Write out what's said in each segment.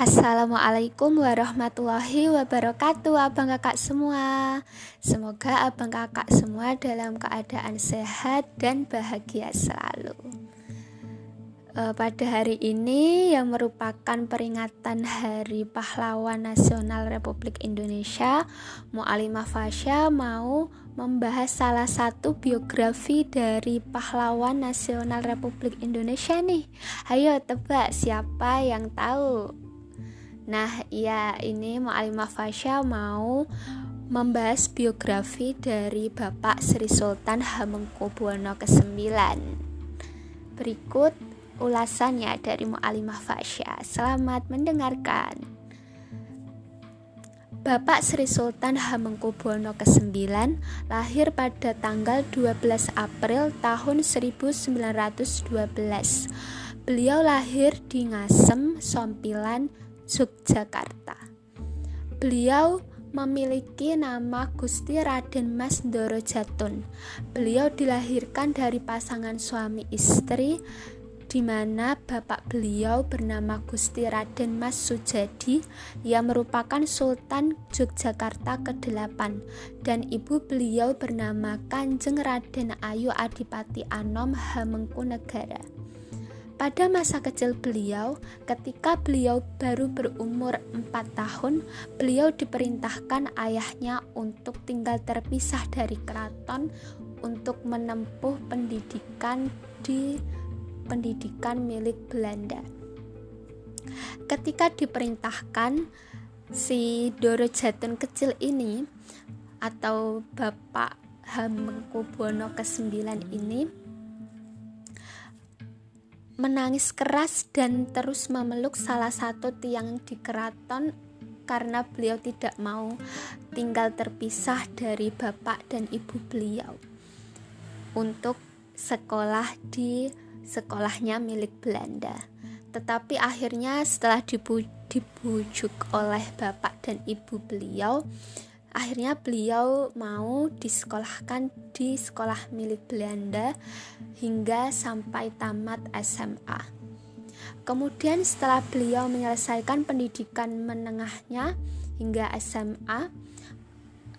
Assalamualaikum warahmatullahi wabarakatuh Abang kakak semua. Semoga abang kakak semua dalam keadaan sehat dan bahagia selalu. E, Pada hari ini yang merupakan peringatan Hari Pahlawan Nasional Republik Indonesia Mu'alimah Fasya mau membahas salah satu biografi dari pahlawan nasional Republik Indonesia nih. Ayo tebak siapa yang tahu Nah, ya ini Mu'alimah Fasya mau membahas biografi dari Bapak Sri Sultan Hamengkubuwono ke-9. Berikut ulasannya dari Mu'alimah Fasya. Selamat mendengarkan. Bapak Sri Sultan Hamengkubuwono ke-9 lahir pada tanggal 12 April tahun 1912. Beliau lahir di Ngasem, Sompilan, Yogyakarta. Beliau memiliki nama Gusti Raden Mas Ndoro Jatun. Beliau dilahirkan dari pasangan suami istri di mana bapak beliau bernama Gusti Raden Mas Sujadi yang merupakan Sultan Yogyakarta ke-8 dan ibu beliau bernama Kanjeng Raden Ayu Adipati Anom Hamengkunegara. Pada masa kecil beliau, ketika beliau baru berumur 4 tahun, beliau diperintahkan ayahnya untuk tinggal terpisah dari keraton untuk menempuh pendidikan di pendidikan milik Belanda. Ketika diperintahkan, si Doro Jatun kecil ini atau Bapak Hamengkubuwono ke-9 ini menangis keras dan terus memeluk salah satu tiang di keraton karena beliau tidak mau tinggal terpisah dari bapak dan ibu beliau untuk sekolah di sekolahnya milik Belanda. Tetapi akhirnya setelah dibujuk oleh bapak dan ibu beliau, akhirnya beliau mau disekolahkan di sekolah milik Belanda hingga sampai tamat SMA. Kemudian setelah beliau menyelesaikan pendidikan menengahnya hingga SMA,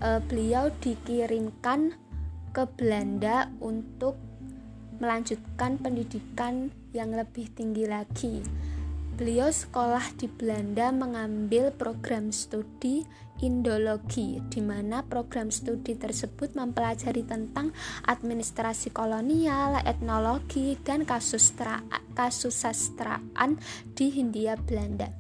eh, beliau dikirimkan ke Belanda untuk melanjutkan pendidikan yang lebih tinggi lagi Beliau sekolah di Belanda mengambil program studi Indologi, di mana program studi tersebut mempelajari tentang administrasi kolonial, etnologi, dan kasus kasusastraan di Hindia Belanda.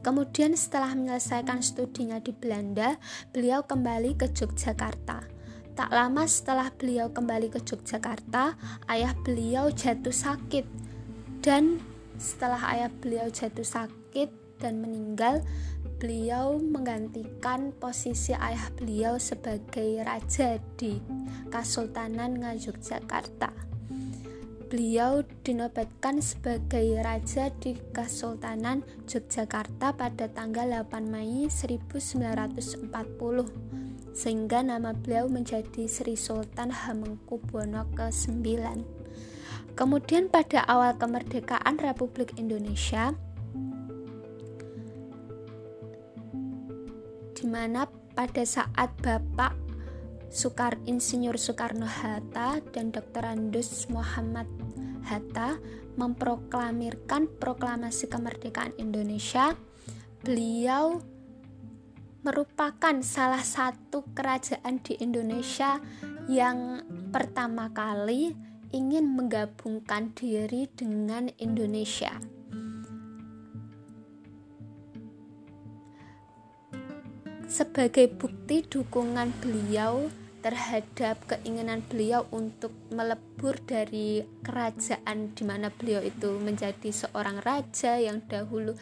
Kemudian setelah menyelesaikan studinya di Belanda, beliau kembali ke Yogyakarta. Tak lama setelah beliau kembali ke Yogyakarta, ayah beliau jatuh sakit dan setelah ayah beliau jatuh sakit dan meninggal, beliau menggantikan posisi ayah beliau sebagai raja di Kasultanan Ngayogyakarta. Beliau dinobatkan sebagai raja di Kasultanan Yogyakarta pada tanggal 8 Mei 1940 sehingga nama beliau menjadi Sri Sultan Hamengkubuwono ke-9. Kemudian pada awal kemerdekaan Republik Indonesia di mana pada saat Bapak Sukar Insinyur Soekarno Hatta dan Dr. Andus Muhammad Hatta memproklamirkan proklamasi kemerdekaan Indonesia, beliau merupakan salah satu kerajaan di Indonesia yang pertama kali ingin menggabungkan diri dengan Indonesia. Sebagai bukti dukungan beliau terhadap keinginan beliau untuk melebur dari kerajaan di mana beliau itu menjadi seorang raja yang dahulu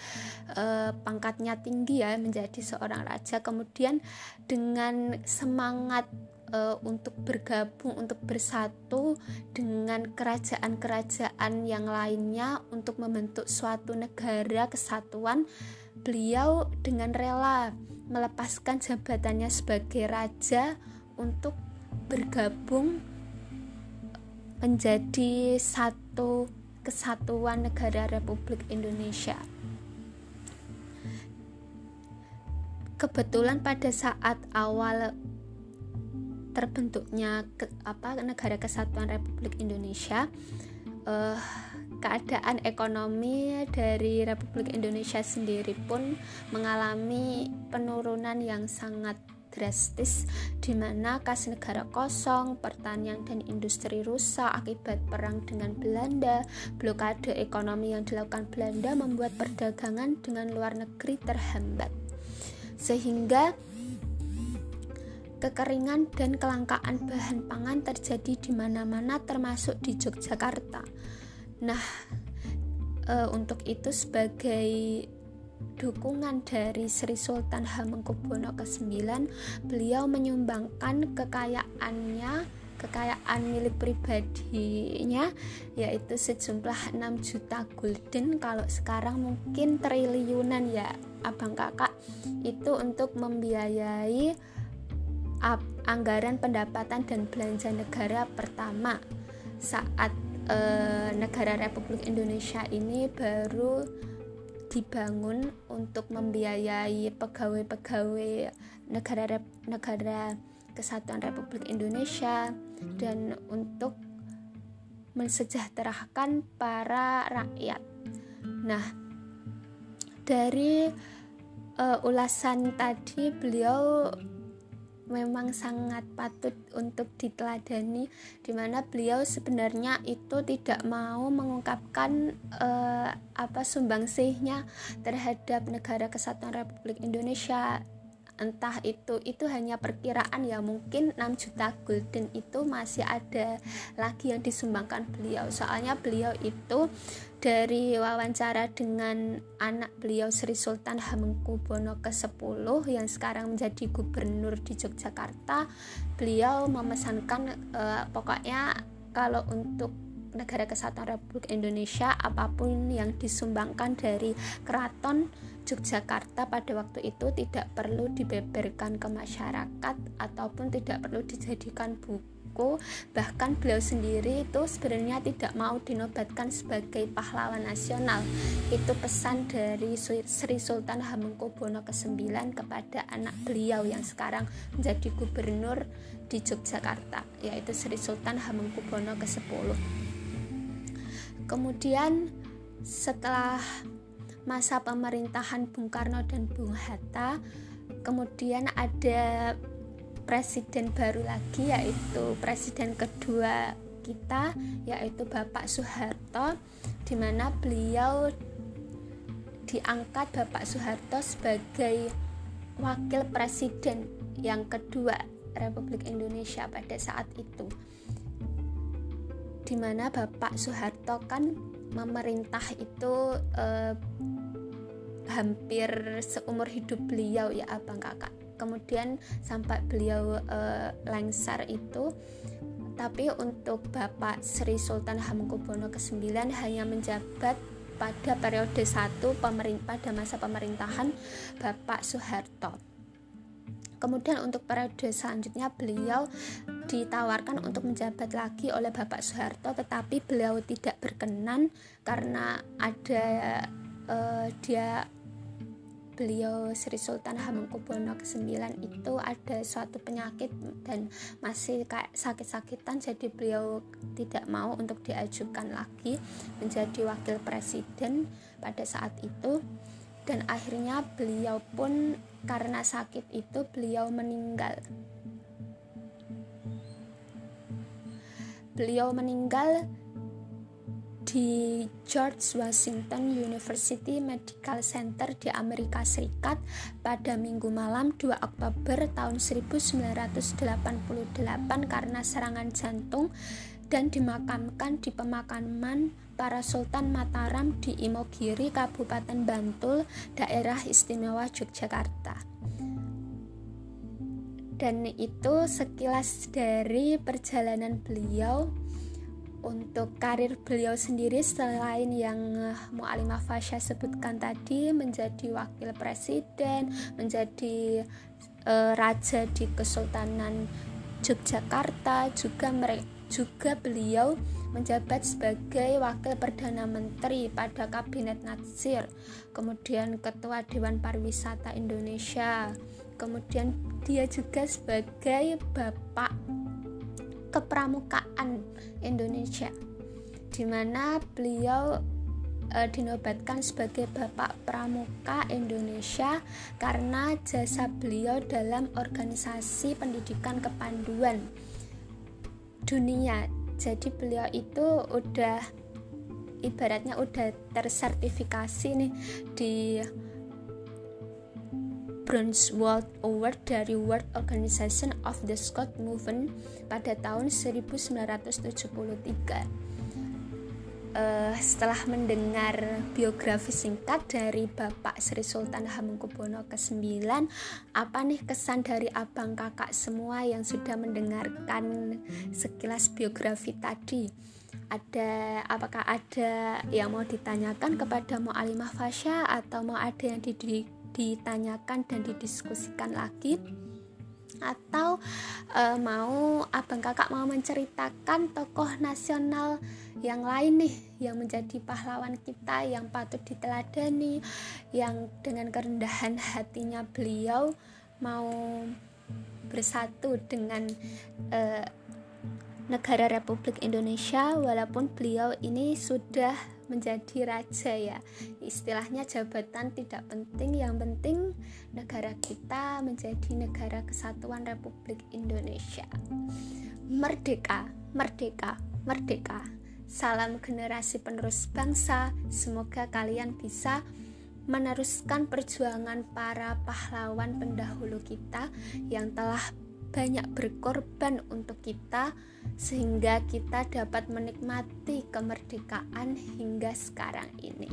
eh, pangkatnya tinggi ya menjadi seorang raja kemudian dengan semangat uh, untuk bergabung untuk bersatu dengan kerajaan-kerajaan yang lainnya untuk membentuk suatu negara kesatuan beliau dengan rela melepaskan jabatannya sebagai raja untuk bergabung menjadi satu kesatuan negara Republik Indonesia. kebetulan pada saat awal terbentuknya ke, apa negara kesatuan Republik Indonesia uh, keadaan ekonomi dari Republik Indonesia sendiri pun mengalami penurunan yang sangat drastis di mana kas negara kosong, pertanian dan industri rusak akibat perang dengan Belanda, blokade ekonomi yang dilakukan Belanda membuat perdagangan dengan luar negeri terhambat. Sehingga kekeringan dan kelangkaan bahan pangan terjadi di mana-mana termasuk di Yogyakarta. Nah, e, untuk itu sebagai dukungan dari Sri Sultan Hamengkubuwono ke-9, beliau menyumbangkan kekayaannya kekayaan milik pribadinya yaitu sejumlah 6 juta gulden kalau sekarang mungkin triliunan ya abang kakak itu untuk membiayai anggaran pendapatan dan belanja negara pertama saat eh, negara Republik Indonesia ini baru dibangun untuk membiayai pegawai-pegawai negara negara Kesatuan Republik Indonesia dan untuk mensejahterakan para rakyat. Nah, dari uh, ulasan tadi beliau memang sangat patut untuk diteladani di mana beliau sebenarnya itu tidak mau mengungkapkan uh, apa sumbangsihnya terhadap negara kesatuan Republik Indonesia entah itu itu hanya perkiraan ya mungkin 6 juta golden itu masih ada lagi yang disumbangkan beliau. Soalnya beliau itu dari wawancara dengan anak beliau Sri Sultan Hamengkubuwono ke-10 yang sekarang menjadi gubernur di Yogyakarta beliau memesankan uh, pokoknya kalau untuk negara kesatuan Republik Indonesia apa pun yang disumbangkan dari keraton Yogyakarta pada waktu itu tidak perlu dibeberkan ke masyarakat ataupun tidak perlu dijadikan buku. Bahkan beliau sendiri itu sebenarnya tidak mau dinobatkan sebagai pahlawan nasional. Itu pesan dari Sri Sultan Hamengkubuwono ke-9 kepada anak beliau yang sekarang menjadi gubernur di Yogyakarta yaitu Sri Sultan Hamengkubuwono ke-10 kemudian setelah masa pemerintahan Bung Karno dan Bung Hatta. Kemudian ada presiden baru lagi yaitu presiden kedua kita yaitu Bapak Soeharto di mana beliau diangkat Bapak Soeharto sebagai wakil presiden yang kedua Republik Indonesia pada saat itu. Di mana Bapak Soeharto kan memerintah itu eh, hampir seumur hidup beliau ya abang kakak kemudian sampai beliau uh, lengser itu tapi untuk Bapak Sri Sultan Hamengkubuwono ke-9 hanya menjabat pada periode satu pemerintah pada masa pemerintahan Bapak Soeharto. Kemudian untuk periode selanjutnya beliau ditawarkan untuk menjabat lagi oleh Bapak Soeharto tetapi beliau tidak berkenan karena ada uh, dia beliau Sri Sultan Hamengkubuwono ke-9 itu ada suatu penyakit dan masih kayak sakit-sakitan jadi beliau tidak mau untuk diajukan lagi menjadi wakil presiden pada saat itu. Dan akhirnya beliau pun karena sakit itu beliau meninggal. Beliau meninggal di George Washington University Medical Center di Amerika Serikat pada minggu malam 2 Oktober tahun 1988 karena serangan jantung dan dimakamkan di pemakaman para Sultan Mataram di Imogiri, Kabupaten Bantul, daerah istimewa Yogyakarta. Dan itu sekilas dari perjalanan beliau untuk karir beliau sendiri selain yang uh, Mu'alimah Fasya sebutkan tadi menjadi wakil presiden, menjadi uh, raja di Kesultanan Yogyakarta, juga juga beliau menjabat sebagai wakil perdana menteri pada kabinet Natsir, kemudian ketua Dewan Pariwisata Indonesia, kemudian dia juga sebagai bapak kepramukaan Indonesia, di mana beliau e, dinobatkan sebagai Bapak Pramuka Indonesia karena jasa beliau dalam organisasi pendidikan kepanduan dunia. Jadi beliau itu udah ibaratnya udah tersertifikasi nih di Bronze World Award dari World Organization of the Scott Movement pada tahun 1973 uh, setelah mendengar biografi singkat dari Bapak Sri Sultan Hamengkubuwono ke-9 apa nih kesan dari abang kakak semua yang sudah mendengarkan sekilas biografi tadi? Ada apakah ada yang mau ditanyakan kepada Mu'alimah Fasya atau mau ada yang ditanyakan dan didiskusikan lagi? Atau uh, mau abang kakak mau menceritakan tokoh nasional yang lain nih yang menjadi pahlawan kita yang patut diteladani yang dengan kerendahan hatinya beliau mau bersatu dengan uh, negara Republik Indonesia walaupun beliau ini sudah menjadi raja ya. Istilahnya jabatan tidak penting yang penting negara kita menjadi negara kesatuan Republik Indonesia. Merdeka merdeka merdeka. Salam generasi penerus bangsa semoga kalian bisa meneruskan perjuangan para pahlawan pendahulu kita yang telah banyak berkorban untuk kita sehingga kita dapat menikmati kemerdekaan hingga sekarang ini.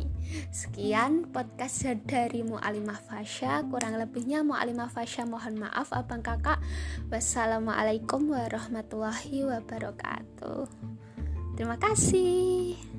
Sekian podcast dari Mu'alimah Fasya, kurang lebihnya Mu'alimah Fasya mohon maaf abang kakak. Wassalamualaikum warahmatullahi wabarakatuh. Terima kasih.